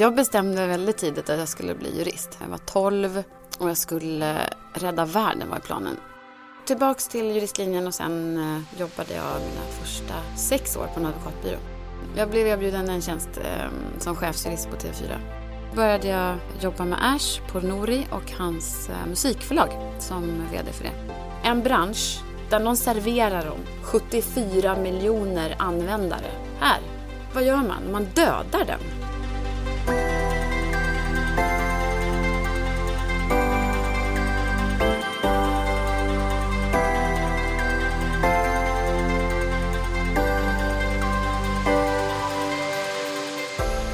Jag bestämde väldigt tidigt att jag skulle bli jurist. Jag var 12 och jag skulle rädda världen var planen. Tillbaks till juristlinjen och sen eh, jobbade jag mina första sex år på en advokatbyrå. Jag blev erbjuden en tjänst eh, som chefsjurist på TV4. började jag jobba med Ash på Nori och hans eh, musikförlag som VD för det. En bransch där någon serverar dem 74 miljoner användare. Här, vad gör man? Man dödar den.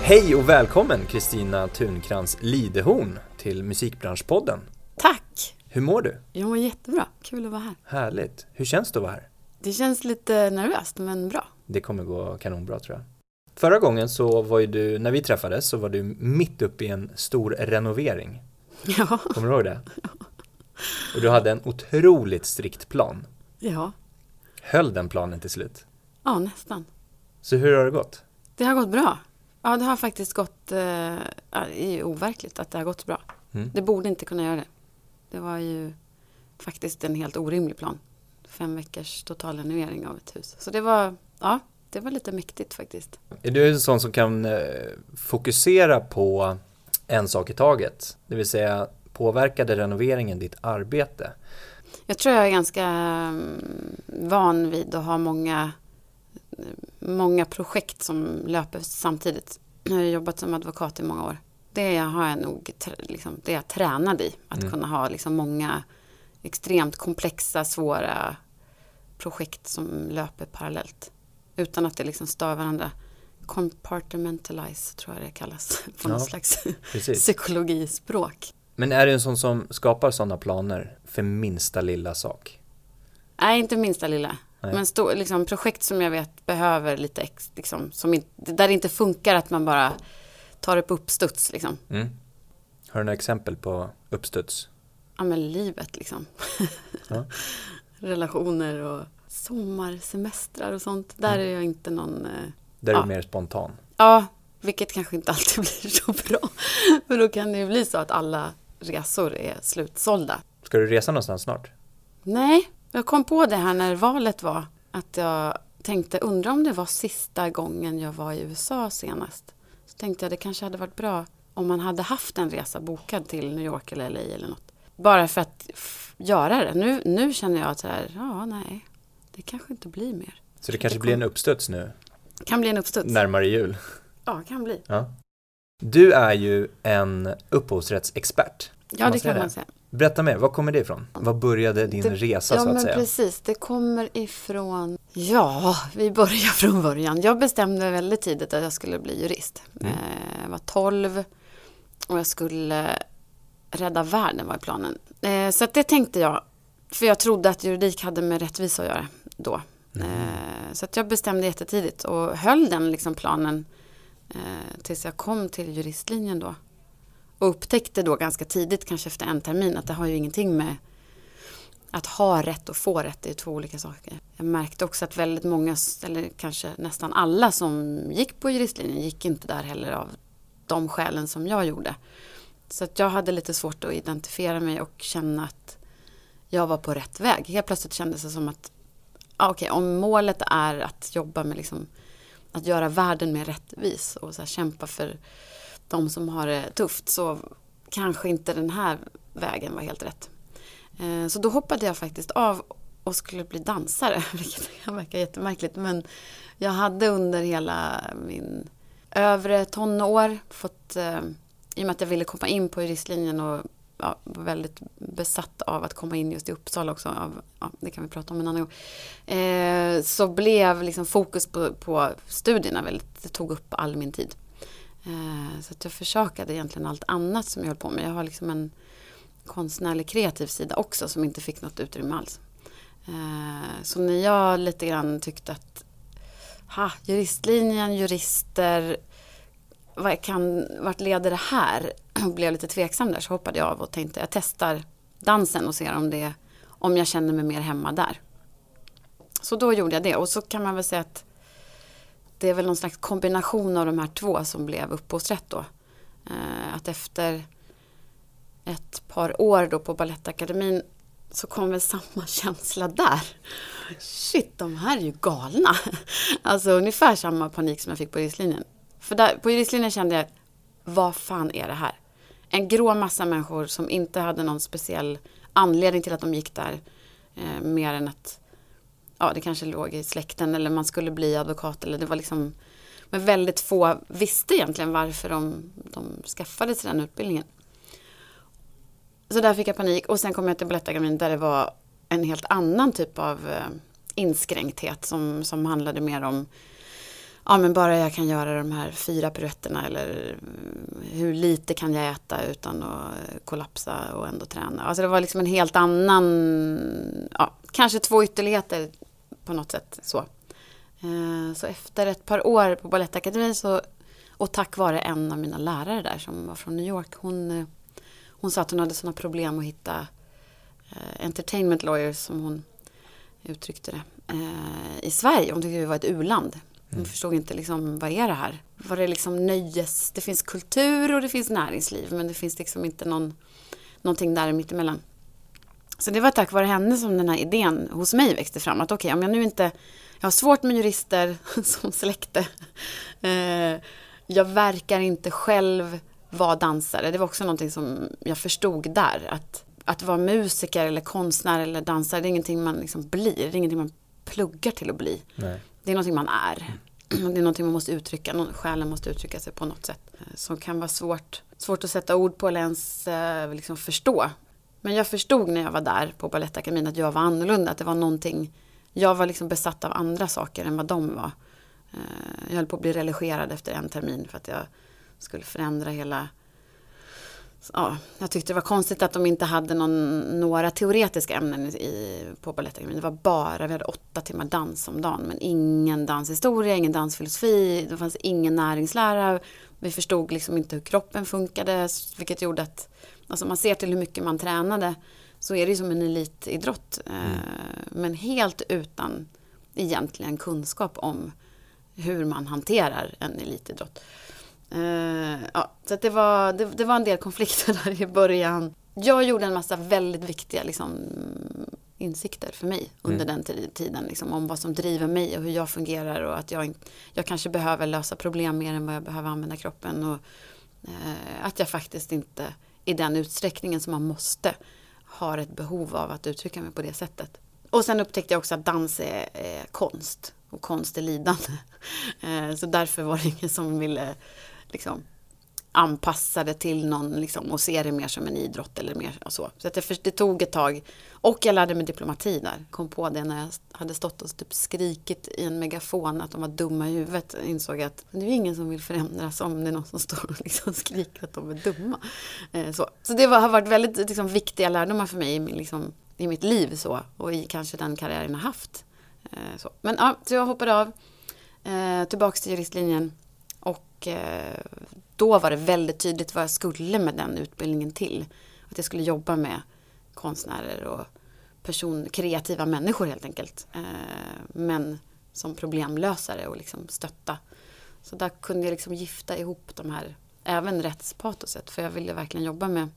Hej och välkommen Kristina Tunkrans Lidehorn till Musikbranschpodden. Tack! Hur mår du? Jag mår jättebra. Kul att vara här. Härligt. Hur känns det att vara här? Det känns lite nervöst, men bra. Det kommer gå kanonbra tror jag. Förra gången så var ju du, när vi träffades, så var du mitt uppe i en stor renovering. Ja. Kommer du ihåg det? Och du hade en otroligt strikt plan. Ja. Höll den planen till slut? Ja, nästan. Så hur har det gått? Det har gått bra. Ja, det har faktiskt gått... Eh, det är ju overkligt att det har gått bra. Mm. Det borde inte kunna göra det. Det var ju faktiskt en helt orimlig plan. Fem veckors totalrenovering av ett hus. Så det var, ja, det var lite mäktigt faktiskt. Är du en sån som kan eh, fokusera på en sak i taget? Det vill säga, påverkade renoveringen ditt arbete? Jag tror jag är ganska mm, van vid att ha många, många projekt som löper samtidigt. Jag har jobbat som advokat i många år. Det har jag nog liksom, det jag tränad i. Att Mm. kunna ha liksom många extremt komplexa, svåra projekt som löper parallellt. Utan att det liksom stör varandra. Compartmentalize tror jag det kallas på något Ja, slags Precis. psykologispråk. Men är du en sån som skapar sådana planer för minsta lilla sak? Nej, inte minsta lilla. Nej. Men stå, liksom, projekt som jag vet behöver lite ex, liksom, som där det inte funkar att man bara tar upp uppstuds. Liksom. Mm. Har du några exempel på uppstuds? Ja, men livet liksom. Ja. Relationer och sommarsemestrar och sånt. Där Mm. är jag inte någon... Eh, Där är Ja. du mer spontan? ja, vilket kanske inte alltid blir så bra. För då kan det ju bli så att alla resor är slutsålda. Ska du resa någonstans snart? Nej, jag kom på det här när valet var. Att jag tänkte, undra om det var sista gången jag var i USA senast. Så tänkte jag det kanske hade varit bra om man hade haft en resa bokad till New York eller LA eller något. Bara för att göra det. Nu, nu känner jag att så här, ja nej, det kanske inte blir mer. Så det kanske Det blir en uppstuds nu, Kan bli en uppstuds. närmare jul? Ja, kan bli. Ja. Du är ju en upphovsrättsexpert. Ja, det kan det? man säga. Berätta mer, var kommer det ifrån? Var började din Det- resa Ja, så att men säga? precis. Det kommer ifrån... Ja, vi börjar från början. Jag bestämde väldigt tidigt att jag skulle bli jurist. Mm. Eh, Jag var 12 och jag skulle rädda världen var i planen. Eh, Så det tänkte jag. För jag trodde att juridik hade med rättvisa att göra då. Mm. Eh, Så att jag bestämde jättetidigt och höll den liksom planen eh, tills jag kom till juristlinjen då. Och upptäckte då ganska tidigt, kanske efter en termin, att det har ju ingenting med att ha rätt och få rätt, det är två olika saker. Jag märkte också att väldigt många, eller kanske nästan alla som gick på juristlinjen gick inte där heller av de skälen som jag gjorde. Så att jag hade lite svårt att identifiera mig och känna att jag var på rätt väg. Helt plötsligt kändes det som att ja, okej, om målet är att jobba med liksom, att göra världen mer rättvis och så här, kämpa för de som har det tufft så kanske inte den här vägen var helt rätt. Eh, Så då hoppade jag faktiskt av och skulle bli dansare, vilket kan verka jättemärkligt. Men jag hade under hela min övre tonår fått, eh, i och med att jag ville komma in på juristlinjen och ja, var väldigt besatt av att komma in just i Uppsala också, av, ja, det kan vi prata om en annan gång, eh, så blev liksom fokus på, på studierna väldigt, det tog upp all min tid. Eh, så att jag försakade egentligen allt annat som jag höll på med. Jag har liksom en konstnärlig kreativ sida också som inte fick något utrymme alls. Eh, Så när jag lite grann tyckte att ha, juristlinjen, jurister, vad kan, vart leder det här? Och blev lite tveksam där så hoppade jag av och tänkte jag testar dansen och ser om, det, om jag känner mig mer hemma där. Så då gjorde jag det och så kan man väl säga att det är väl någon slags kombination av de här två som blev upphovsrätt då. Eh, att efter ett par år då på Balettakademin så kom väl samma känsla där. Shit, de här är ju galna. Alltså ungefär samma panik som jag fick på juristlinjen. För där, på juristlinjen kände jag, vad fan är det här? En grå massa människor som inte hade någon speciell anledning till att de gick där. Eh, mer än att ja, det kanske låg i släkten eller man skulle bli advokat. Eller det var liksom, men väldigt få visste egentligen varför de, de skaffade sig den utbildningen. Så där fick jag panik och sen kom jag till Balettakademin där det var en helt annan typ av eh, inskränkthet som, som handlade mer om ja men bara jag kan göra de här fyra piruetterna eller mm, hur lite kan jag äta utan att eh, kollapsa och ändå träna. Alltså det var liksom en helt annan, ja, kanske två ytterligheter på något sätt så. Eh, så efter ett par år på Balettakademin så, och tack vare en av mina lärare där som var från New York, hon, eh, hon sa att hon hade sådana problem att hitta entertainment lawyers som hon uttryckte det i Sverige. Hon tyckte vi var ett uland. Mm. förstod inte liksom, vad är det här? Var det liksom nöjes... Det finns kultur och det finns näringsliv men det finns liksom inte någon, någonting där mittemellan. Så det var tack vare henne som den här idén hos mig växte fram. Att okej, okay, om jag nu inte... Jag har svårt med jurister som släkte. Eh, jag verkar inte själv vara dansare. Det var också någonting som jag förstod där. Att, att vara musiker eller konstnär eller dansare, det är ingenting man liksom blir. Det är ingenting man pluggar till att bli. Nej. Det är någonting man är. Det är någonting man måste uttrycka, själen måste uttrycka sig på något sätt. Eh, som kan vara svårt, svårt att sätta ord på eller ens eh, liksom förstå. Men jag förstod när jag var där på Balettakademin att jag var annorlunda. Att det var någonting, jag var liksom besatt av andra saker än vad de var. Eh, jag höll på att bli religerad efter en termin för att jag skulle förändra hela ja, jag tyckte det var konstigt att de inte hade någon, några teoretiska ämnen i, på Balettakademin. Det var bara, vi hade åtta timmar dans om dagen. Men ingen danshistoria, ingen dansfilosofi, det fanns ingen näringslära. Vi förstod liksom inte hur kroppen funkade, vilket gjorde att Alltså man ser till hur mycket man tränade så är det som en elitidrott. Eh, mm. Men helt utan egentligen kunskap om hur man hanterar en elitidrott. Uh, ja, så det, var, det, det, var en del konflikter där i början. Jag gjorde en massa väldigt viktiga liksom, insikter för mig under mm. den tiden. Liksom, om vad som driver mig och hur jag fungerar och att jag, jag kanske behöver lösa problem mer än vad jag behöver använda kroppen. Och uh, att jag faktiskt inte i den utsträckningen som man måste har ett behov av att uttrycka mig på det sättet. Och sen upptäckte jag också att dans är, är konst och konst är lidande. Eh, så därför var det ingen som ville liksom, anpassade till någon liksom, och se det mer som en idrott eller mer så. Så att det, det tog ett tag. Och jag lärde mig diplomati där. Kom på det när jag hade stått och typ skrikit i en megafon att de var dumma i huvudet. Jag Insåg att det är ingen som vill förändras om det är någon som står och liksom skriker att de är dumma. Eh, så. så det var, har varit väldigt liksom, viktiga lärdomar för mig i, liksom, i mitt liv så, och i kanske den karriären jag haft. Eh, så. Men ja, så jag hoppade av. Eh, tillbaks till juristlinjen. Och eh, då var det väldigt tydligt vad jag skulle med den utbildningen till. Att jag skulle jobba med konstnärer och person, kreativa människor helt enkelt. Eh, men som problemlösare och liksom stötta. Så där kunde jag liksom gifta ihop de här, även rättspatoset. För jag ville verkligen jobba med,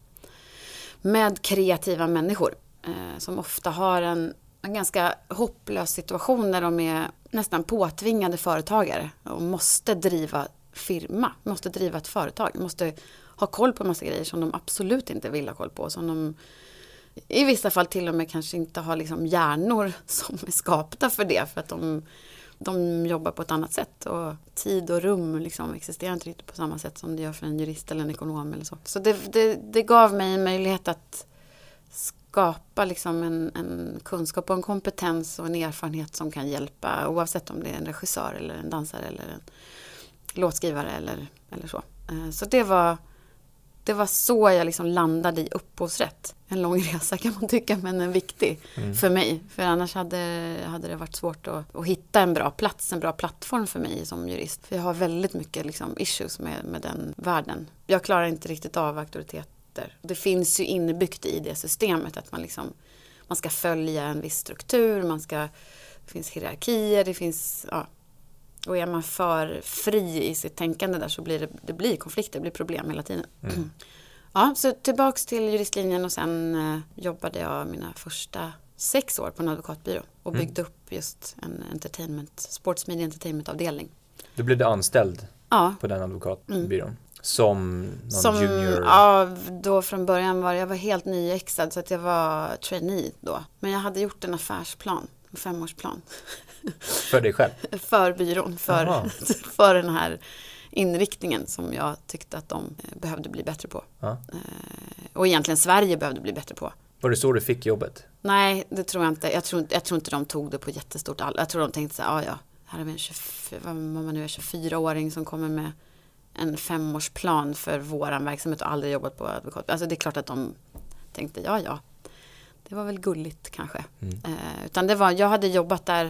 med kreativa människor. Eh, som ofta har en, en ganska hopplös situation när de är nästan påtvingade företagare och måste driva firma, måste driva ett företag, måste ha koll på en massa grejer som de absolut inte vill ha koll på. Som de i vissa fall till och med kanske inte har liksom hjärnor som är skapta för det. För att de, de jobbar på ett annat sätt. Och tid och rum liksom existerar inte riktigt på samma sätt som det gör för en jurist eller en ekonom. Eller så så det, det, det gav mig en möjlighet att skapa liksom en, en, kunskap och en kompetens och en erfarenhet som kan hjälpa oavsett om det är en regissör eller en dansare eller en låtskrivare eller, eller så. Eh, så det var, det var så jag liksom landade i upphovsrätt. En lång resa kan man tycka men en viktig mm. för mig. För annars hade, hade det varit svårt att, att hitta en bra plats, en bra plattform för mig som jurist. För jag har väldigt mycket liksom issues med, med den världen. Jag klarar inte riktigt av auktoriteter. Det finns ju inbyggt i det systemet att man liksom man ska följa en viss struktur, man ska, det finns hierarkier, det finns ja, Och är man för fri i sitt tänkande där så blir det, det blir konflikter, det blir problem hela tiden. Mm. Ja, så tillbaks till juristlinjen och sen eh, jobbade jag mina första sex år på en advokatbyrå och Mm. byggde upp just en entertainment, sports media entertainment avdelning. Du blev anställd Ja, på den advokatbyrån. Som någon Mm. som, junior? ja, då från början var jag var helt nyexad så att jag var trainee då. Men jag hade gjort en affärsplan, femårsplan. För dig själv? för byrån, för, för den här inriktningen som jag tyckte att de eh, behövde bli bättre på. Ja. Eh, Och egentligen Sverige behövde bli bättre på. Var det så du fick jobbet? Nej, det tror jag inte. Jag tror, jag tror inte de tog det på jättestort allvar. Jag tror de tänkte så här, "Ah, ja, här har vi en 24, vad man nu är, 24-åring som kommer med en femårsplan för våran verksamhet och aldrig jobbat på advokat. Alltså det är klart att de tänkte, ja, ja, det var väl gulligt kanske. Mm. Eh, utan det var, jag hade jobbat där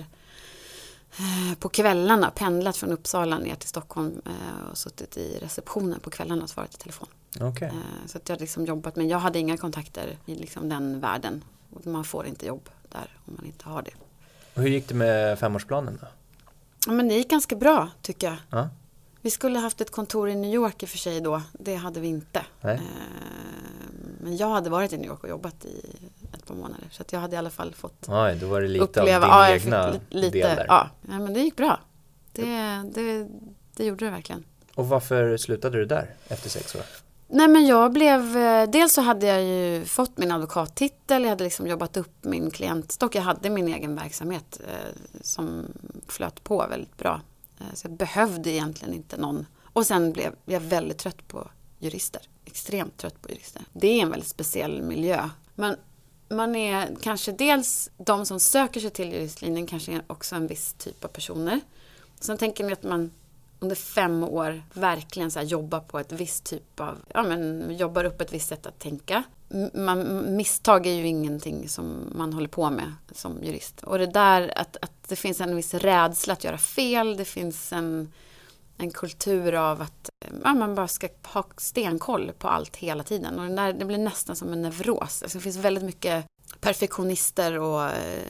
eh, på kvällarna, pendlat från Uppsala ner till Stockholm eh, och suttit i receptionen på kvällarna och svarat i telefon. Okej. Eh, Så att jag hade liksom jobbat, men jag hade inga kontakter i liksom den världen. Och man får inte jobb där om man inte har det. Och hur gick det med femårsplanen då? Ja, men det gick ganska bra tycker jag. Ja. Vi skulle haft ett kontor i New York i och för sig då. Det hade vi inte. Nej. Eh, Men jag hade varit i New York och jobbat i ett par månader. Så jag hade i alla fall fått Oj, då var det lite uppleva. av din Ja, egna li- lite, del där. Ja, ja, men det gick bra. Det, det, det gjorde det verkligen. Och varför slutade du där efter sex år? Nej men jag blev, eh, dels så hade jag ju fått min advokattitel, jag hade liksom jobbat upp min klientstock, jag hade min egen verksamhet eh, som flöt på väldigt bra. Eh, så jag behövde egentligen inte någon. Och sen blev jag väldigt trött på jurister, extremt trött på jurister. Det är en väldigt speciell miljö. Men man är kanske dels, de som söker sig till juristlinjen kanske är också en viss typ av personer. Sen tänker ni att man under fem år verkligen så här jobbar på ett visst typ av, ja men jobbar upp ett visst sätt att tänka. Man, misstag är ju ingenting som man håller på med som jurist. Och det där att, att det finns en viss rädsla att göra fel, det finns en, en kultur av att ja, man bara ska ha stenkoll på allt hela tiden. Och där, det blir nästan som en neuros. Alltså det finns väldigt mycket perfektionister och eh,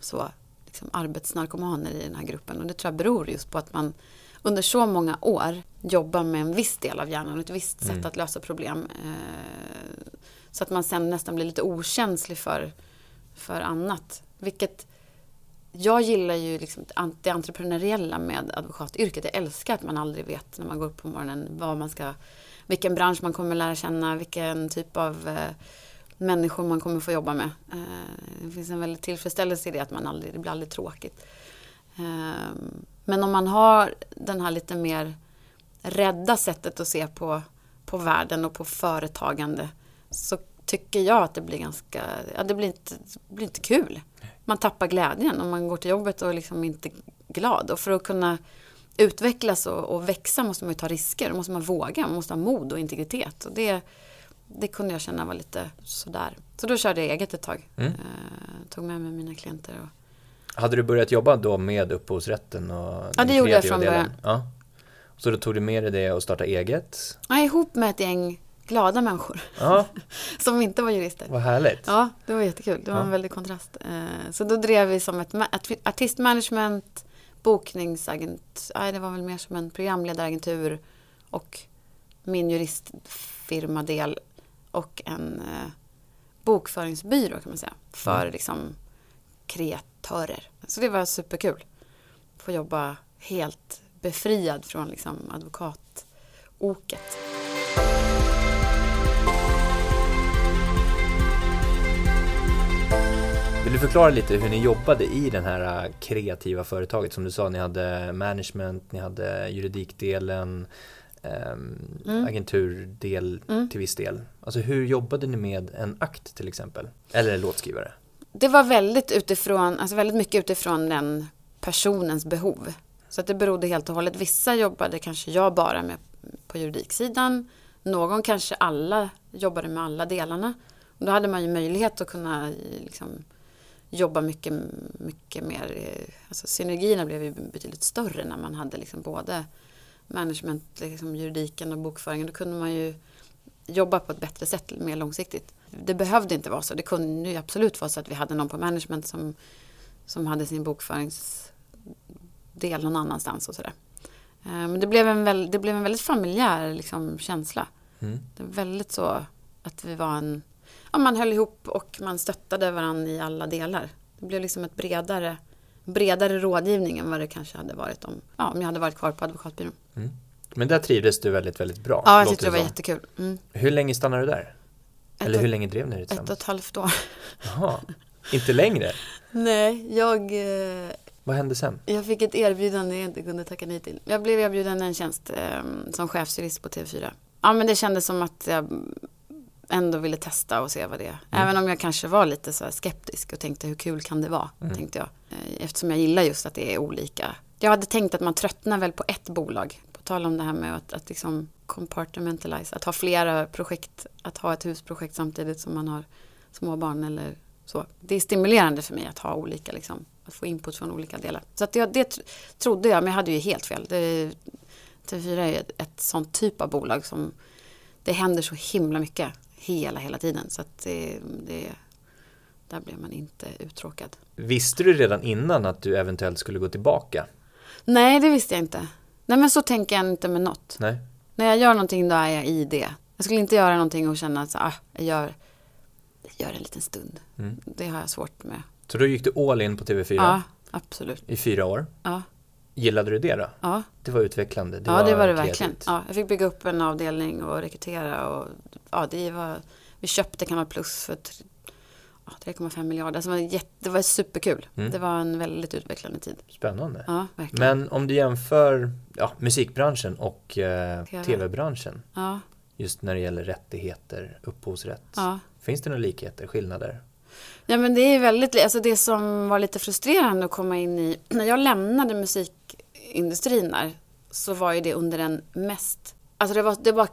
så, liksom arbetsnarkomaner i den här gruppen. Och det tror jag beror just på att man under så många år jobbar med en viss del av hjärnan och ett visst Mm. sätt att lösa problem. Eh, så att man sen nästan blir lite okänslig för, för annat. Vilket jag gillar ju liksom det entreprenöriella med advokatyrket. Jag älskar att man aldrig vet när man går upp på morgonen vad man ska, vilken bransch man kommer lära känna, vilken typ av eh, människor man kommer få jobba med. Eh, det finns en väldigt tillfredsställelse i det att man aldrig, det blir aldrig tråkigt. Eh, men om man har den här lite mer rädda sättet att se på, på världen och på företagande så tycker jag att det blir ganska, ja det blir inte, det blir inte kul. Man tappar glädjen om man går till jobbet och är liksom inte glad. Och för att kunna utvecklas och, och växa måste man ju ta risker, då måste man våga, man måste ha mod och integritet. Och det, det kunde jag känna var lite sådär. Så då körde jag eget ett tag. Mm. Eh, tog med mig mina klienter. Och, Hade du börjat jobba då med upphovsrätten och Ja, det gjorde jag från början. Ja. Så då tog du med dig det och startade eget? ja, ihop med ett gäng glada människor Ja, som inte var jurister. vad härligt. Ja, det var jättekul. Det var Ja. en väldig kontrast. Eh, Så då drev vi som ett, ma- ett artistmanagement, bokningsagent, nej det var väl mer som en programledaragentur och min juristfirmadel och en eh, bokföringsbyrå kan man säga. För Mm. liksom kreatörer. Så det var superkul. Få jobba helt befriad från liksom advokatoket. Vill du förklara lite hur ni jobbade i den här äh, kreativa företaget? Som du sa, ni hade management, ni hade juridikdelen, ehm, Mm. agenturdel Mm. till viss del. Alltså hur jobbade ni med en akt till exempel? Eller en låtskrivare? Det var väldigt utifrån, alltså väldigt mycket utifrån den personens behov. Så att det berodde helt och hållet. Vissa jobbade kanske jag bara med på juridiksidan. Någon kanske alla jobbade med alla delarna. Och då hade man ju möjlighet att kunna liksom, jobba mycket, mycket mer. eh, Alltså synergierna blev ju betydligt större när man hade liksom både management, liksom juridiken och bokföringen. Då kunde man ju jobba på ett bättre sätt, mer långsiktigt. Det behövde inte vara så. Det kunde ju absolut vara så att vi hade någon på management som, som hade sin bokföringsdel del någon annanstans och sådär. Eh, men det blev en, väl, det blev en väldigt familjär liksom, känsla. Mm. Det var väldigt så att vi var en... Ja, man höll ihop och man stöttade varandra i alla delar. Det blev liksom ett bredare, bredare rådgivning än vad det kanske hade varit om, ja, om jag hade varit kvar på advokatbyrån. Men där trivdes du väldigt, väldigt bra. Ja, jag tyckte det var som. jättekul. Mm. Hur länge stannade du där? Ett Eller hur länge drev ni det Ett och tillsammans? ett halvt år. Jaha, inte längre? Nej, jag, eh, Vad hände sen? jag fick ett erbjudande jag inte kunde tacka nej till. Jag blev erbjuden en tjänst eh, som chefsjurist på TV4. Ja, men det kändes som att jag ändå ville testa och se vad det är. Även om jag kanske var lite så skeptisk och tänkte hur kul kan det vara, tänkte jag. Eh, Eftersom jag gillar just att det är olika. Jag hade tänkt att man tröttnar väl på ett bolag. På tal om det här med att, att liksom compartmentalize, att ha flera projekt, att ha ett husprojekt samtidigt som man har småbarn eller så. Det är stimulerande för mig att ha olika, liksom, att få input från olika delar. Så att det, det tr- trodde jag, men jag hade ju helt fel. Det, TV4 är ett, ett sånt typ av bolag som det händer så himla mycket hela, hela tiden. Så att det, det, där blev man inte uttråkad. Visste du redan innan att du eventuellt skulle gå tillbaka? Nej, det visste jag inte. Nej, men så tänker jag inte med något. Nej? När jag gör någonting då är jag i det. Jag skulle inte göra någonting och känna att ah, jag, gör, jag gör en liten stund. Mm. Det har jag svårt med. Så då gick du all in på TV4 Ja, absolut. i fyra år. Ja, Gillade du det då? ja. Det var utvecklande? Det ja det var det verkligen. Ja, jag fick bygga upp en avdelning och rekrytera. Och, ja, det var, vi köpte Kanal Plus för tre- ja, 3,5 miljarder. Alltså, det, var jätte, det var superkul. Mm. Det var en väldigt utvecklande tid. Spännande. Ja, verkligen. Men om du jämför ja, musikbranschen och eh, TV. tv-branschen Ja, just när det gäller rättigheter, upphovsrätt. ja. Finns det några likheter, skillnader? Ja men det är väldigt, alltså det som var lite frustrerande att komma in i, när jag lämnade musikindustrin där, så var ju det under den mest, alltså det var, det bara,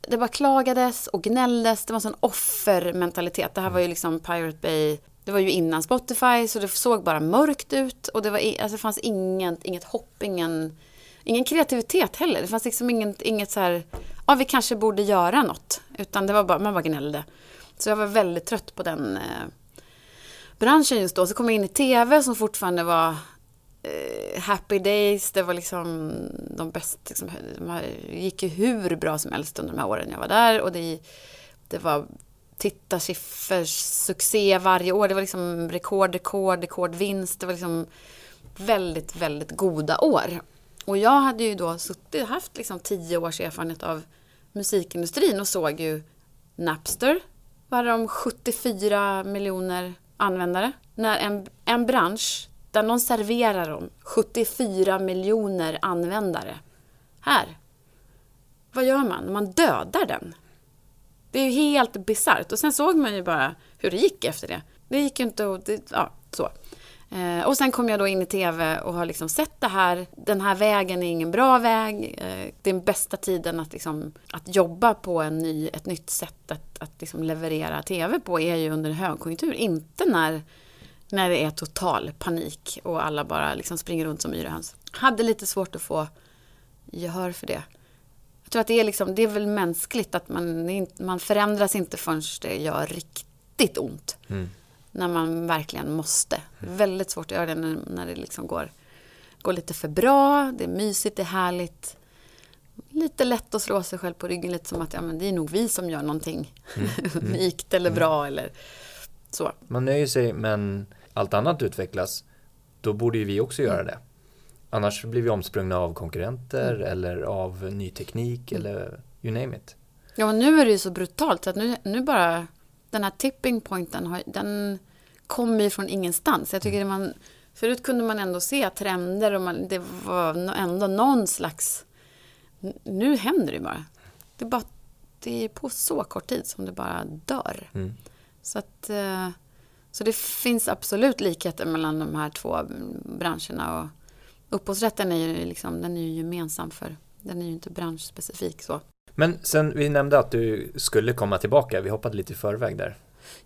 det bara klagades och gnälldes, det var en sån offermentalitet. Det här var ju liksom Pirate Bay, det var ju innan Spotify, så det såg bara mörkt ut och det, var, alltså det fanns inget, inget hopp, ingen, ingen kreativitet heller. Det fanns liksom inget, inget så här, ja vi kanske borde göra något, utan det var bara, man bara gnällde. Så jag var väldigt trött på den eh, branschen just då. Så kom jag in i tv som fortfarande var eh, happy days. Det var liksom de bästa, liksom, de gick ju hur bra som helst under de här åren jag var där. Och det, det var tittarsiffror, succé varje år. Det var liksom rekord, rekord, rekordvinst. Det var liksom väldigt, väldigt goda år. Och jag hade ju då suttit, haft liksom tio års erfarenhet av musikindustrin och såg ju Napster, var de 74 miljoner användare. När en, en bransch där någon serverar dem 74 miljoner användare. Här. Vad gör man? Man dödar den. Det är ju helt bisarrt. Och sen såg man ju bara hur det gick efter det. Det gick ju inte att... det- Ja, så. Eh, och sen kom jag då in i TV och har liksom sett det här. Den här vägen är ingen bra väg. Eh, den bästa tiden att, liksom, att jobba på en ny, ett nytt sätt att, att liksom leverera TV på är ju under högkonjunktur. Inte när, när det är total panik och alla bara liksom springer runt som yrehöns. Hade lite svårt att få gehör för det. Jag tror att det är, liksom, det är väl mänskligt att man, man förändras inte förrän det gör riktigt ont. Mm. När man verkligen måste. Är väldigt svårt att göra det när, när det liksom går, går lite för bra, det är mysigt, det är härligt. Lite lätt att slå sig själv på ryggen, lite som att ja, men det är nog vi som gör någonting unikt eller bra eller så. Man nöjer sig men allt annat utvecklas, då borde ju vi också Mm. göra det. Annars blir vi omsprungna av konkurrenter Mm. eller av ny teknik eller you name it. Ja, och nu är det ju så brutalt så att nu, nu bara den här tipping pointen, har, den kommer ju från ingenstans. Jag tycker det man, förut kunde man ändå se trender och man, det var ändå någon slags... Nu händer det bara. Det är, bara, det är på så kort tid som det bara dör. Mm. Så, att, eh, så det finns absolut likheter mellan de här två mm, branscherna. Och upphovsrätten är ju, liksom, den är ju gemensam för, den är ju inte branschspecifik så. Men sen, vi nämnde att du skulle komma tillbaka, vi hoppade lite i förväg där.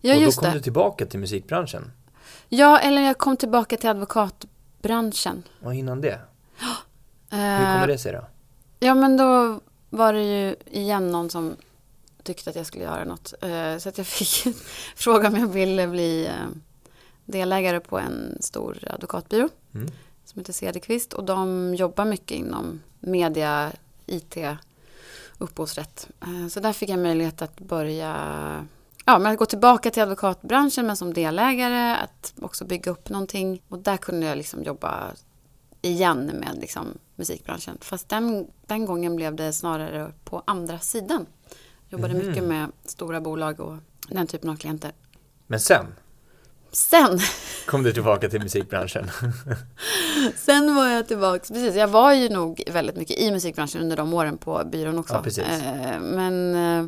Ja, och då kom det. du tillbaka till musikbranschen. Ja, eller jag kom tillbaka till advokatbranschen. Och innan det, hur Eh, kommer det sig då? Ja, men då var det ju igen någon som tyckte att jag skulle göra något. Eh, så att jag fick fråga om jag ville bli eh, delägare på en stor advokatbyrå. Mm. som heter Cederqvist och de jobbar mycket inom media, IT, upphovsrätt. Eh, så där fick jag möjlighet att börja ja, men att gå tillbaka till advokatbranschen men som delägare, att också bygga upp någonting. Och där kunde jag liksom jobba igen med liksom musikbranschen. Fast den, den gången blev det snarare på andra sidan. Jobbade Mhm. mycket med stora bolag och den typen av klienter. Men sen Sen, kom du tillbaka till musikbranschen. sen var jag tillbaka, precis, jag var ju nog väldigt mycket i musikbranschen under de åren på byrån också. Ja. Eh, Men eh,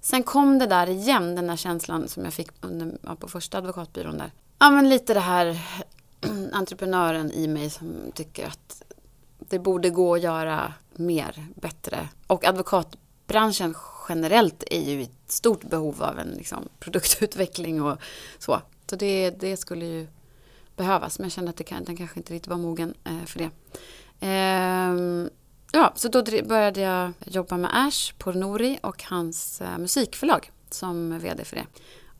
sen kom det där igen, den där känslan som jag fick under, på första advokatbyrån där. Ja, men lite det här entreprenören i mig som tycker att det borde gå att göra mer, bättre. Och advokatbranschen generellt är ju i stort behov av en liksom, produktutveckling och så. Så det, det skulle ju behövas. Men jag kände att det kan, den kanske inte riktigt var mogen eh, för det. Eh, ja, så då började jag jobba med Ash på Nori och hans eh, musikförlag som vd för det.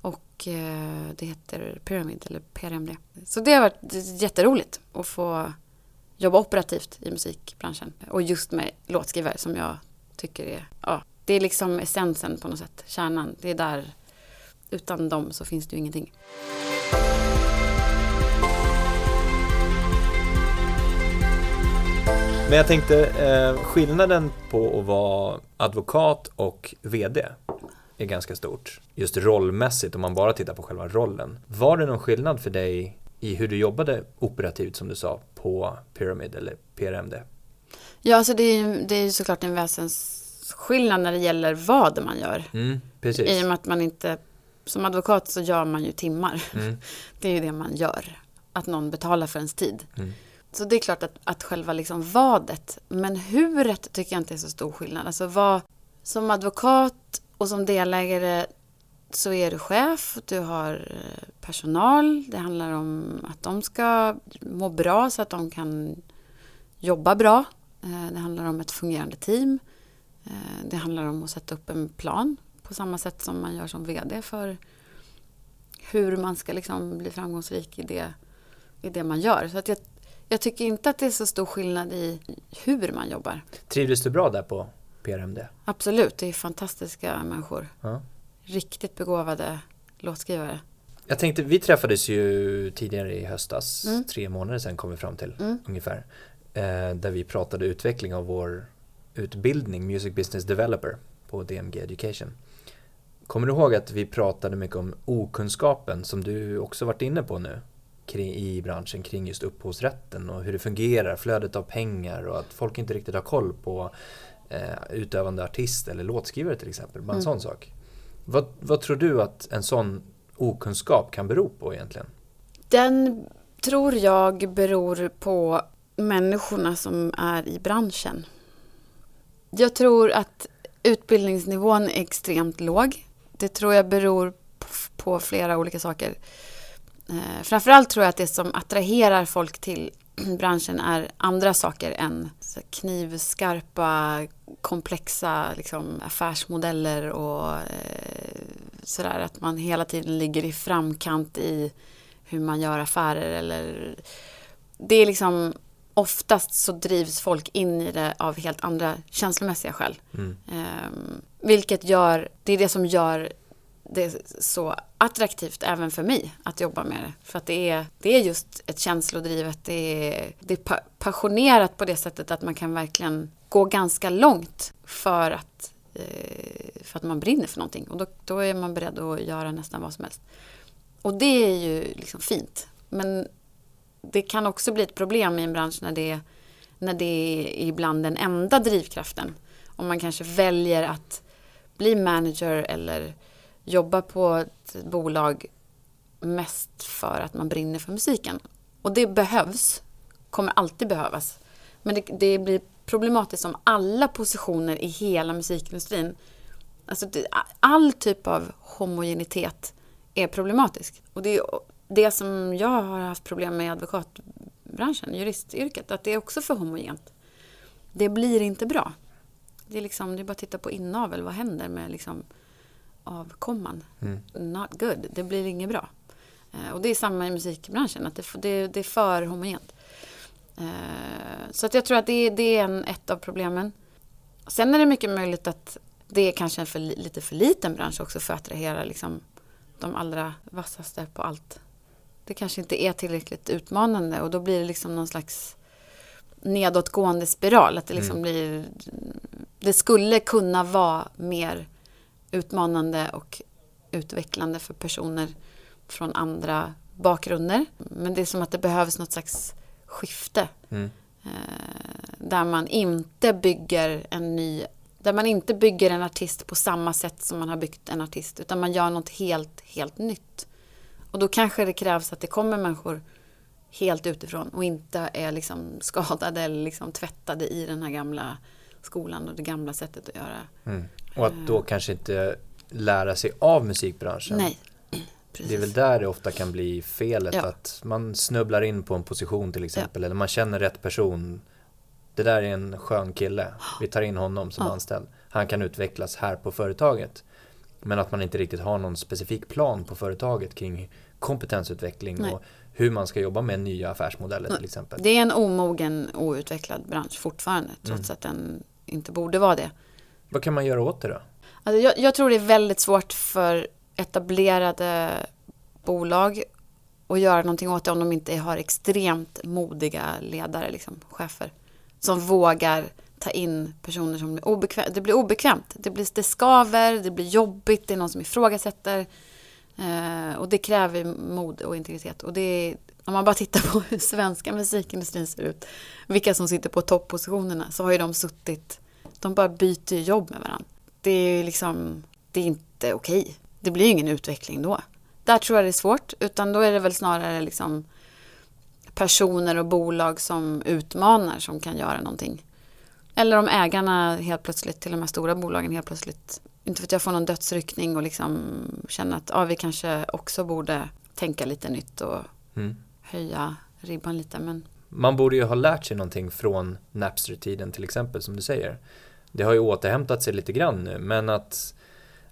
Och eh, det heter Pyramid eller PRMD. Så det har varit jätteroligt att få jobba operativt i musikbranschen. Och just med låtskrivare som jag tycker är, ja, det är liksom essensen på något sätt, kärnan. Det är där, utan dem så finns det ju ingenting. Men jag tänkte, eh, skillnaden på att vara advokat och VD är ganska stort. Just rollmässigt om man bara tittar på själva rollen. Var det någon skillnad för dig i hur du jobbade operativt som du sa på Pyramid eller PRMD? Ja, alltså det är ju det är såklart en väsensskillnad när det gäller vad man gör. Mm, precis. I och med att man inte, som advokat så gör man ju timmar. Mm, Det är ju det man gör. Att någon betalar för ens tid. mm. Så det är klart att, att själva liksom vadet, men huret tycker jag inte är så stor skillnad. Alltså vad, som advokat och som delägare så är du chef, du har eh, personal, det handlar om att de ska må bra så att de kan jobba bra. Eh, Det handlar om ett fungerande team. Eh, Det handlar om att sätta upp en plan på samma sätt som man gör som VD för hur man ska liksom bli framgångsrik i det, i det man gör. Så att jag, jag tycker inte att det är så stor skillnad i hur man jobbar. Trivdes du bra där på PRMD? Absolut, det är fantastiska människor. Ja. Riktigt begåvade låtskrivare. Jag tänkte, vi träffades ju tidigare i höstas, Mm. tre månader sedan kom vi fram till Mm. ungefär. Eh, där vi pratade utveckling av vår utbildning, Music Business Developer på DMG Education. Kommer du ihåg att vi pratade mycket om okunskapen som du också varit inne på nu i branschen kring just upphovsrätten och hur det fungerar, flödet av pengar och att folk inte riktigt har koll på eh, utövande artist eller låtskrivare till exempel, bara en Mm. sån sak. Vad, vad tror du att en sån okunskap kan bero på egentligen? Den tror jag beror på människorna som är i branschen. Jag tror att utbildningsnivån är extremt låg. Det tror jag beror på flera olika saker. Eh, framförallt tror jag att det som attraherar folk till branschen är andra saker än knivskarpa, komplexa liksom, affärsmodeller och eh, sådär. Att man hela tiden ligger i framkant i hur man gör affärer eller det är liksom oftast så drivs folk in i det av helt andra känslomässiga skäl. Mm. Ehm, vilket gör, det är det som gör det så attraktivt även för mig att jobba med det. För att det är, det är just ett känslodrivet, det är, det är pa- passionerat på det sättet att man kan verkligen gå ganska långt för att, eh, för att man brinner för någonting. Och då, då är man beredd att göra nästan vad som helst. Och det är ju liksom fint. Men det kan också bli ett problem i en bransch när det, när det är ibland den enda drivkraften. Om man kanske väljer att bli manager eller jobba på ett bolag mest för att man brinner för musiken. Och det behövs, kommer alltid behövas. Men det, det blir problematiskt om alla positioner i hela musikindustrin, alltså det, all typ av homogenitet är problematisk. Och det är det som jag har haft problem med i advokatbranschen, juristyrket, att det är också för homogent. Det blir inte bra. Det är, liksom, det är bara att titta på inavel, vad händer med liksom avkomman? Mm. Not good, det blir inget bra. Eh, Och det är samma i musikbranschen, att det, det, det är för homogent. Eh, så att jag tror att det, det är en, ett av problemen. Sen är det mycket möjligt att det är kanske en för, lite för liten bransch också för att attrahera liksom, de allra vassaste på allt. Det kanske inte är tillräckligt utmanande och då blir det liksom någon slags nedåtgående spiral. Att det liksom mm. blir... Det skulle kunna vara mer utmanande och utvecklande för personer från andra bakgrunder. Men det är som att det behövs något slags skifte. Mm. Eh, där man inte bygger en ny där man inte bygger en artist på samma sätt som man har byggt en artist. Utan man gör något helt, helt nytt. Och då kanske det krävs att det kommer människor helt utifrån och inte är liksom skadade eller liksom tvättade i den här gamla skolan och det gamla sättet att göra. Mm. Och att då kanske inte lära sig av musikbranschen. Nej. Precis. Det är väl där det ofta kan bli felet, ja. att man snubblar in på en position till exempel, ja. eller man känner rätt person. Det där är en skön kille, vi tar in honom som ja. anställd. Han kan utvecklas här på företaget. Men att man inte riktigt har någon specifik plan på företaget kring kompetensutveckling Nej. och hur man ska jobba med nya affärsmodeller till exempel. Det är en omogen, outvecklad bransch fortfarande, trots mm. att den inte borde vara det. Vad kan man göra åt det då? Alltså jag, jag tror det är väldigt svårt för etablerade bolag att göra någonting åt det om de inte har extremt modiga ledare, liksom, chefer. Som vågar ta in personer som blir obekvämt. Det blir obekvämt. Det, blir, det skaver, det blir jobbigt, det är någon som ifrågasätter. Eh, och det kräver mod och integritet. Och det är, om man bara tittar på hur svenska musikindustrin ser ut, vilka som sitter på toppositionerna, så har ju de suttit, de bara byter jobb med varandra. Det är ju liksom, det är inte okej. Det blir ju ingen utveckling då. Där tror jag det är svårt, utan då är det väl snarare liksom personer och bolag som utmanar som kan göra någonting. Eller om ägarna helt plötsligt, till de här stora bolagen helt plötsligt inte för att jag får någon dödsryckning och liksom känner att ja, vi kanske också borde tänka lite nytt och mm. höja ribban lite. Men... Man borde ju ha lärt sig någonting från Napster-tiden till exempel som du säger. Det har ju återhämtat sig lite grann nu men att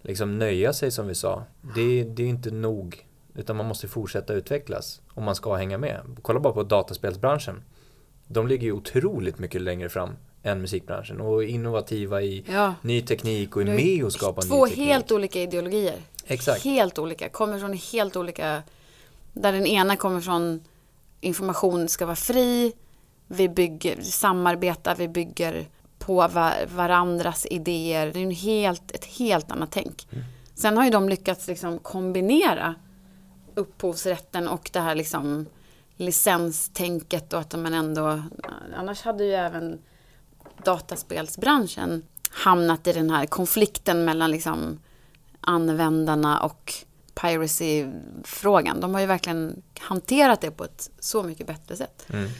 liksom nöja sig som vi sa, det, det är inte nog. Utan man måste fortsätta utvecklas om man ska hänga med. Kolla bara på dataspelsbranschen. De ligger ju otroligt mycket längre fram än musikbranschen och innovativa i ja. ny teknik och är med och skapar ny teknik. Två helt olika ideologier. Exakt. Helt olika, kommer från helt olika, där den ena kommer från information ska vara fri, vi bygger, vi samarbetar, vi bygger på varandras idéer. Det är en helt, ett helt annat tänk. Mm. Sen har ju de lyckats liksom kombinera upphovsrätten och det här liksom licenstänket och att man ändå... Annars hade ju även dataspelsbranschen hamnat i den här konflikten mellan liksom användarna och piracy-frågan. De har ju verkligen hanterat det på ett så mycket bättre sätt. Mm.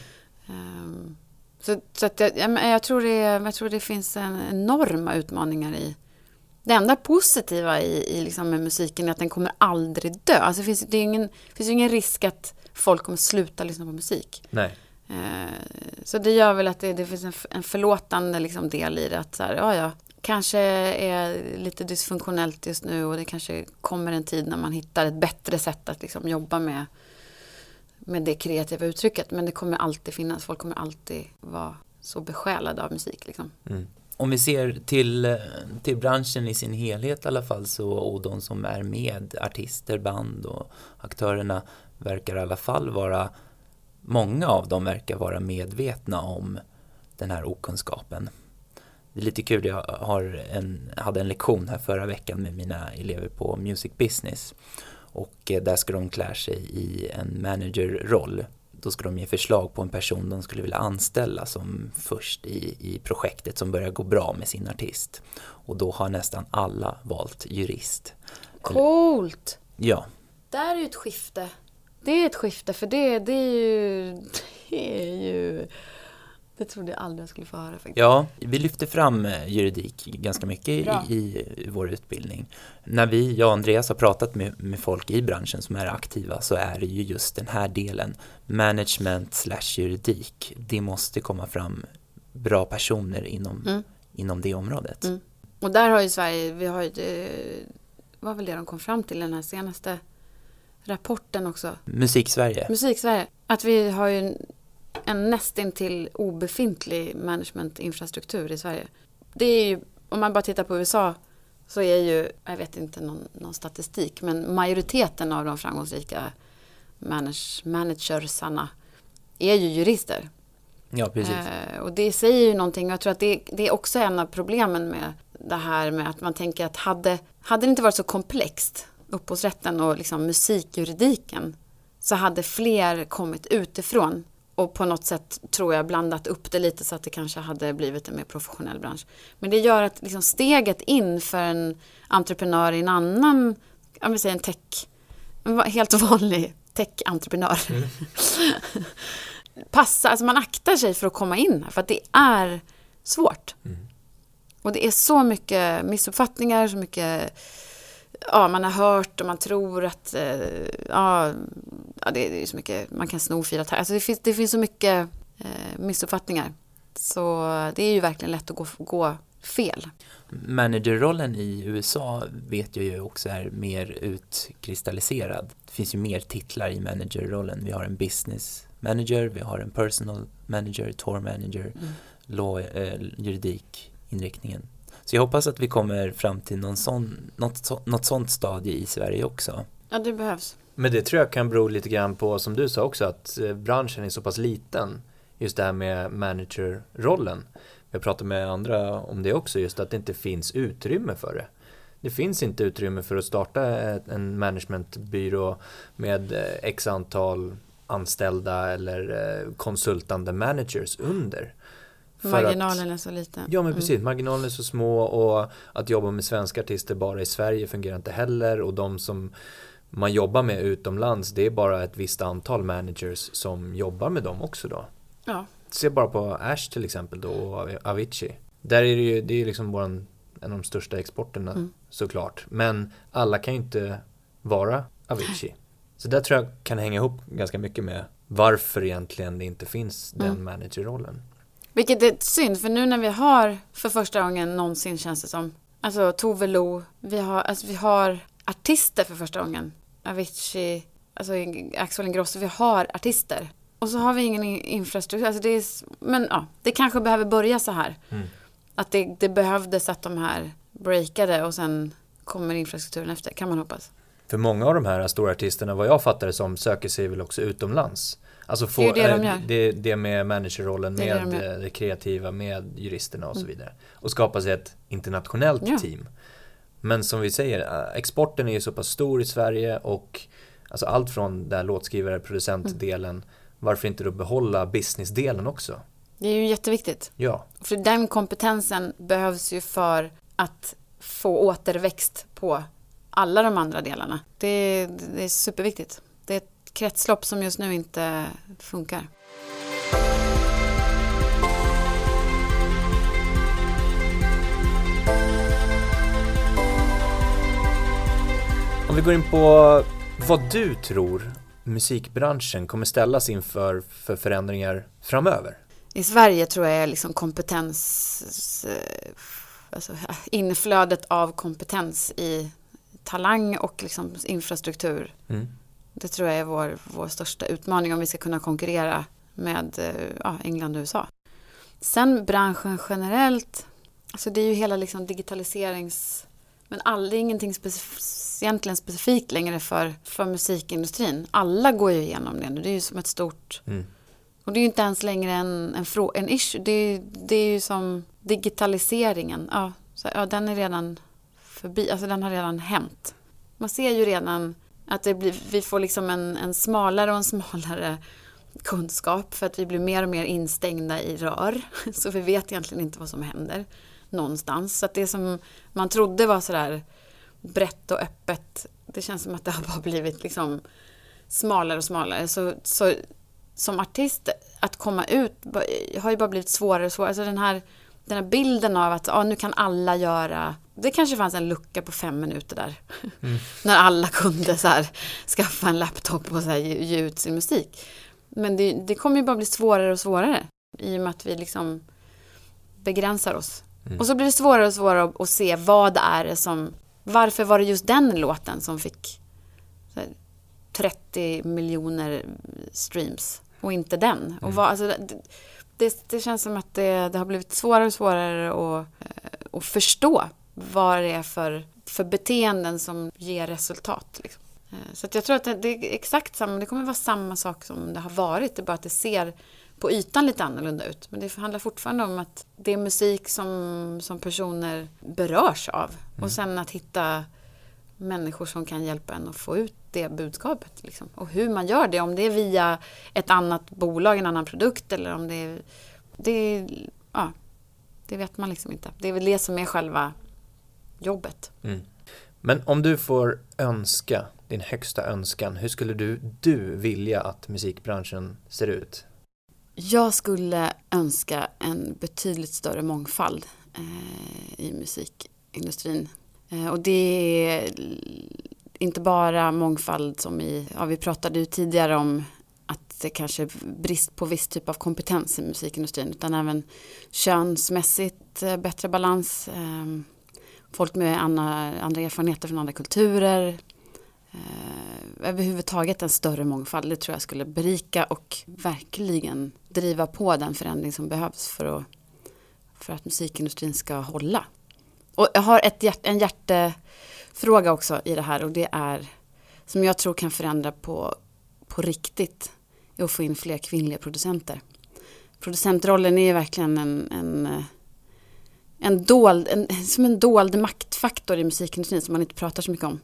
Um, så, så att jag, jag, tror det, jag tror det finns en enorma utmaningar i det enda positiva i, i liksom med musiken är att den kommer aldrig dö. Alltså det finns, det ingen, finns ingen risk att folk kommer sluta lyssna på musik. Nej. Eh, så det gör väl att det, det finns en, en förlåtande liksom del i det. Att så här, ja, ja, kanske är lite dysfunktionellt just nu och det kanske kommer en tid när man hittar ett bättre sätt att liksom jobba med, med det kreativa uttrycket. Men det kommer alltid finnas, folk kommer alltid vara så besjälade av musik. Liksom. Mm. Om vi ser till, till branschen i sin helhet i alla fall så, och de som är med, artister, band och aktörerna verkar i alla fall vara många av dem verkar vara medvetna om den här okunskapen. Det är lite kul, jag har en, hade en lektion här förra veckan med mina elever på Music Business och eh, där ska de klä sig i en managerroll. Då ska de ge förslag på en person de skulle vilja anställa som först i, i projektet som börjar gå bra med sin artist. Och då har nästan alla valt jurist. Coolt! Ja. Där är ju ett skifte. Det är ett skifte för det, det är ju... Det är ju... Det trodde jag aldrig jag skulle få höra faktiskt. Ja, vi lyfter fram eh, juridik ganska mycket i, i, vår utbildning. När vi, jag och Andreas har pratat med, med folk i branschen som är aktiva så är det ju just den här delen, management slash juridik. Det måste komma fram bra personer inom, mm. inom det området. Mm. Och där har ju Sverige, vi har ju, det var väl det de kom fram till den här senaste rapporten också. Musik Sverige. Musik Sverige. Att vi har ju en nästintill obefintlig managementinfrastruktur i Sverige. Det är ju, om man bara tittar på USA så är ju, jag vet inte någon, någon statistik, men majoriteten av de framgångsrika manage, managersarna är ju jurister. Ja, precis. Eh, och det säger ju någonting. Jag tror att det, det är också en av problemen med det här med att man tänker att hade, hade det inte varit så komplext, upphovsrätten och liksom musikjuridiken, så hade fler kommit utifrån och på något sätt tror jag blandat upp det lite så att det kanske hade blivit en mer professionell bransch. Men det gör att liksom steget in för en entreprenör i en annan, om vi säger en tech, en helt vanlig tech-entreprenör. Mm. Passa, alltså man aktar sig för att komma in här för att det är svårt. Mm. Och det är så mycket missuppfattningar, så mycket ja, man har hört och man tror att eh, ja, ja, det är så mycket, man kan sno fyra här. Alltså det, finns, det finns så mycket eh, missuppfattningar. Så det är ju verkligen lätt att gå, gå fel. Managerrollen i USA vet jag ju också är mer utkristalliserad. Det finns ju mer titlar i managerrollen. Vi har en business manager, vi har en personal manager, tour manager, mm. law, eh, juridik, inriktningen. Så jag hoppas att vi kommer fram till någon sån, något, något sånt stadie i Sverige också. Ja, det behövs. Men det tror jag kan bero lite grann på, som du sa också, att eh, branschen är så pass liten. Just det här med managerrollen. Jag pratar med andra om det också, just att det inte finns utrymme för det. Det finns inte utrymme för att starta en managementbyrå med eh, x antal anställda eller eh, konsultande managers under. Marginalen att, är så liten. Ja men mm. precis, marginalen är så små och att jobba med svenska artister bara i Sverige fungerar inte heller och de som man jobbar med utomlands det är bara ett visst antal managers som jobbar med dem också då. Ja. Se bara på Ash till exempel då och Avicii. Där är det ju, det är liksom våran, en av de största exporterna mm. såklart. Men alla kan ju inte vara Avicii. Så där tror jag kan hänga ihop ganska mycket med varför egentligen det inte finns den mm. managerrollen. Vilket är synd, för nu när vi har för första gången någonsin känns det som, alltså Tove Lo, vi har, alltså, vi har artister för första gången. Avicii, alltså Axel Ingrosso, vi har artister. Och så har vi ingen infrastruktur. Alltså det är, men ja, det kanske behöver börja så här. Mm. Att det, det behövdes att de här breakade och sen kommer infrastrukturen efter, kan man hoppas. För många av de här stora artisterna, vad jag fattar det som, söker sig väl också utomlands. Alltså få, det, är det, de gör. det, det med managerrollen, med det, de kreativa, med juristerna och så vidare. Och skapa sig ett internationellt ja. team. Men som vi säger, äh, exporten är ju så pass stor i Sverige och alltså allt från där låtskrivare, producentdelen, mm. varför inte då behålla businessdelen också? Det är ju jätteviktigt. Ja. För den kompetensen behövs ju för att få återväxt på alla de andra delarna. Det, det är superviktigt. Det är ett kretslopp som just nu inte funkar. Om vi går in på vad du tror musikbranschen kommer ställas inför för förändringar framöver? I Sverige tror jag liksom kompetens, eh, alltså inflödet av kompetens i talang och liksom infrastruktur. Mm. Det tror jag är vår, vår största utmaning om vi ska kunna konkurrera med eh, ja, England och USA. Sen branschen generellt, alltså det är ju hela liksom digitaliserings... Men all, det är ingenting specif egentligen specifikt längre för, för musikindustrin. Alla går ju igenom det nu, det är ju som ett stort... Mm. Och det är ju inte ens längre en, en, en issue, det är, det är ju som digitaliseringen, ja, så, ja den är redan förbi, alltså den har redan hänt. Man ser ju redan att det blir, vi får liksom en, en smalare och en smalare kunskap för att vi blir mer och mer instängda i rör. Så vi vet egentligen inte vad som händer någonstans. Så att det som man trodde var sådär brett och öppet, det känns som att det har bara blivit liksom smalare och smalare. Så, så som artist, att komma ut har ju bara blivit svårare och svårare. Alltså den här, den här bilden av att ah, nu kan alla göra det kanske fanns en lucka på fem minuter där. Mm. När alla kunde så här, skaffa en laptop och så här, ge, ge ut sin musik. Men det, det kommer ju bara bli svårare och svårare. I och med att vi liksom begränsar oss. Mm. Och så blir det svårare och svårare att, att, se vad det är som... Varför var det just den låten som fick här, 30 miljoner streams? och inte den. Och vad, alltså, det, det, det känns som att det, det har blivit svårare och svårare att, eh, att förstå vad det är för, för beteenden som ger resultat. Liksom. Eh, Så jag tror att det, är exakt samma, det kommer vara samma sak som det har varit, det är bara att det ser på ytan lite annorlunda ut. Men det handlar fortfarande om att det är musik som, som personer berörs av. Och sen att hitta människor som kan hjälpa en att få ut det budskapet. Liksom. Och hur man gör det, om det är via ett annat bolag, en annan produkt eller om det är... Det, ja, det vet man liksom inte. Det är väl det som är själva jobbet. Mm. Men om du får önska, din högsta önskan, hur skulle du, du vilja att musikbranschen ser ut? Jag skulle önska en betydligt större mångfald eh, i musikindustrin. Eh, och det är inte bara mångfald som i, ja vi pratade ju tidigare om att det kanske är brist på viss typ av kompetens i musikindustrin utan även könsmässigt eh, bättre balans. Eh, folk med andra, andra erfarenheter från andra kulturer. Eh, överhuvudtaget en större mångfald. Det tror jag skulle berika och verkligen driva på den förändring som behövs för att, för att musikindustrin ska hålla. Och jag har ett, hjärt- en hjärtefråga också i det här och det är som jag tror kan förändra på, på riktigt är att få in fler kvinnliga producenter. Producentrollen är ju verkligen en, en, eh, en dold, en, som en dold maktfaktor i musikindustrin som man inte pratar så mycket om.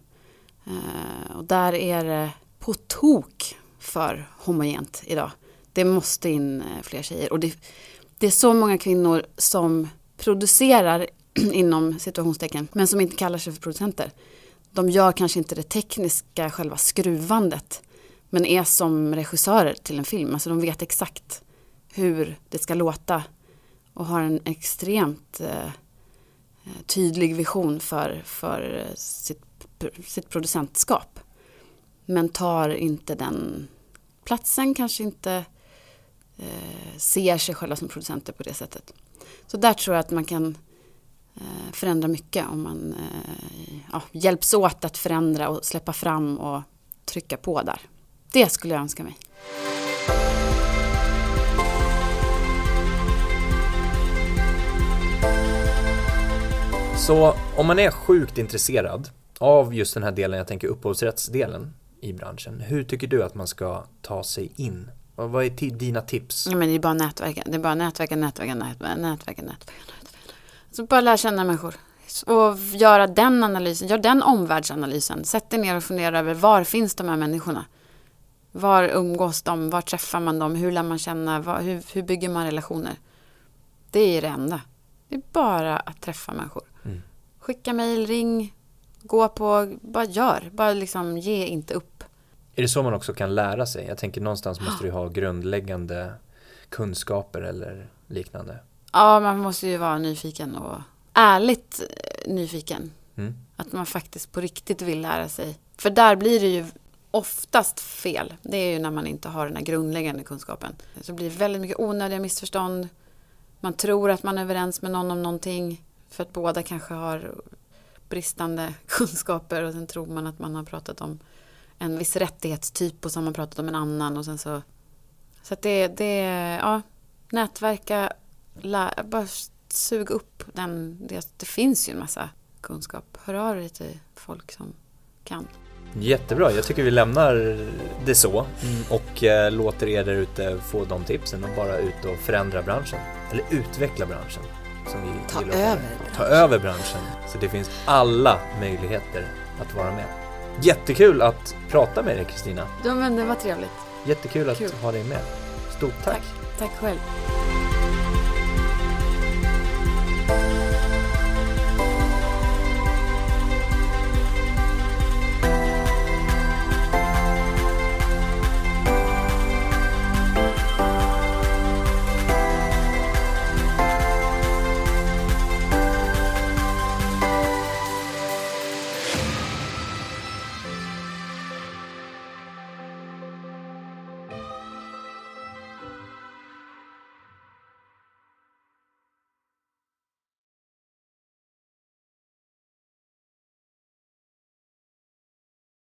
Eh, och där är det på tok för homogent idag. Det måste in eh, fler tjejer. Och det, det är så många kvinnor som producerar inom situationstecken men som inte kallar sig för producenter. De gör kanske inte det tekniska, själva skruvandet men är som regissörer till en film. Alltså de vet exakt hur det ska låta och har en extremt eh, eh tydlig vision för, för eh, sitt, sitt producentskap. Men tar inte den platsen, kanske inte eh, ser sig själva som producenter på det sättet. Så där tror jag att man kan eh, förändra mycket om man eh, ja, hjälps åt att förändra och släppa fram och trycka på där. Det skulle jag önska mig. Så om man är sjukt intresserad av just den här delen, jag tänker upphovsrättsdelen i branschen, hur tycker du att man ska ta sig in? Vad vad är dina tips? Ja, men det är bara nätverka, det är bara nätverka, nätverka, nätverka, nätverka, nätverka. nätverka. Så bara lära känna människor. Och göra den analysen, gör den omvärldsanalysen. Sätt dig ner och fundera över var finns de här människorna? Var umgås de? Var träffar man dem? Hur lär man känna? Var, hur, hur bygger man relationer? Det är det enda. Det är bara att träffa människor. Skicka mejl, ring, gå på, bara gör. Bara liksom ge inte upp. Är det så man också kan lära sig? Jag tänker någonstans måste du ha grundläggande kunskaper eller liknande. Ja, man måste ju vara nyfiken och ärligt eh, nyfiken. Mm. Att man faktiskt på riktigt vill lära sig. För där blir det ju oftast fel. Det är ju när man inte har den här grundläggande kunskapen. Så blir det väldigt mycket onödiga missförstånd. Man tror att man är överens med någon om någonting. För att båda kanske har bristande kunskaper. Och sen tror man att man har pratat om en viss rättighetstyp och så har man pratat om en annan. Och sen så... Så att det, det ja, nätverka, lä, bara sug upp den. Det, det finns ju en massa kunskap. Hör av dig till folk som kan. Jättebra, jag tycker vi lämnar det så och eh, låter er där ute få de tipsen och bara ut och förändra branschen. Eller utveckla branschen. Som vi Ta gillar över Ta över branschen. Så det finns alla möjligheter att vara med. Jättekul att prata med dig Kristina. Ja, men det var trevligt. Jättekul att Kul. ha dig med. Stort tack. Tack själv.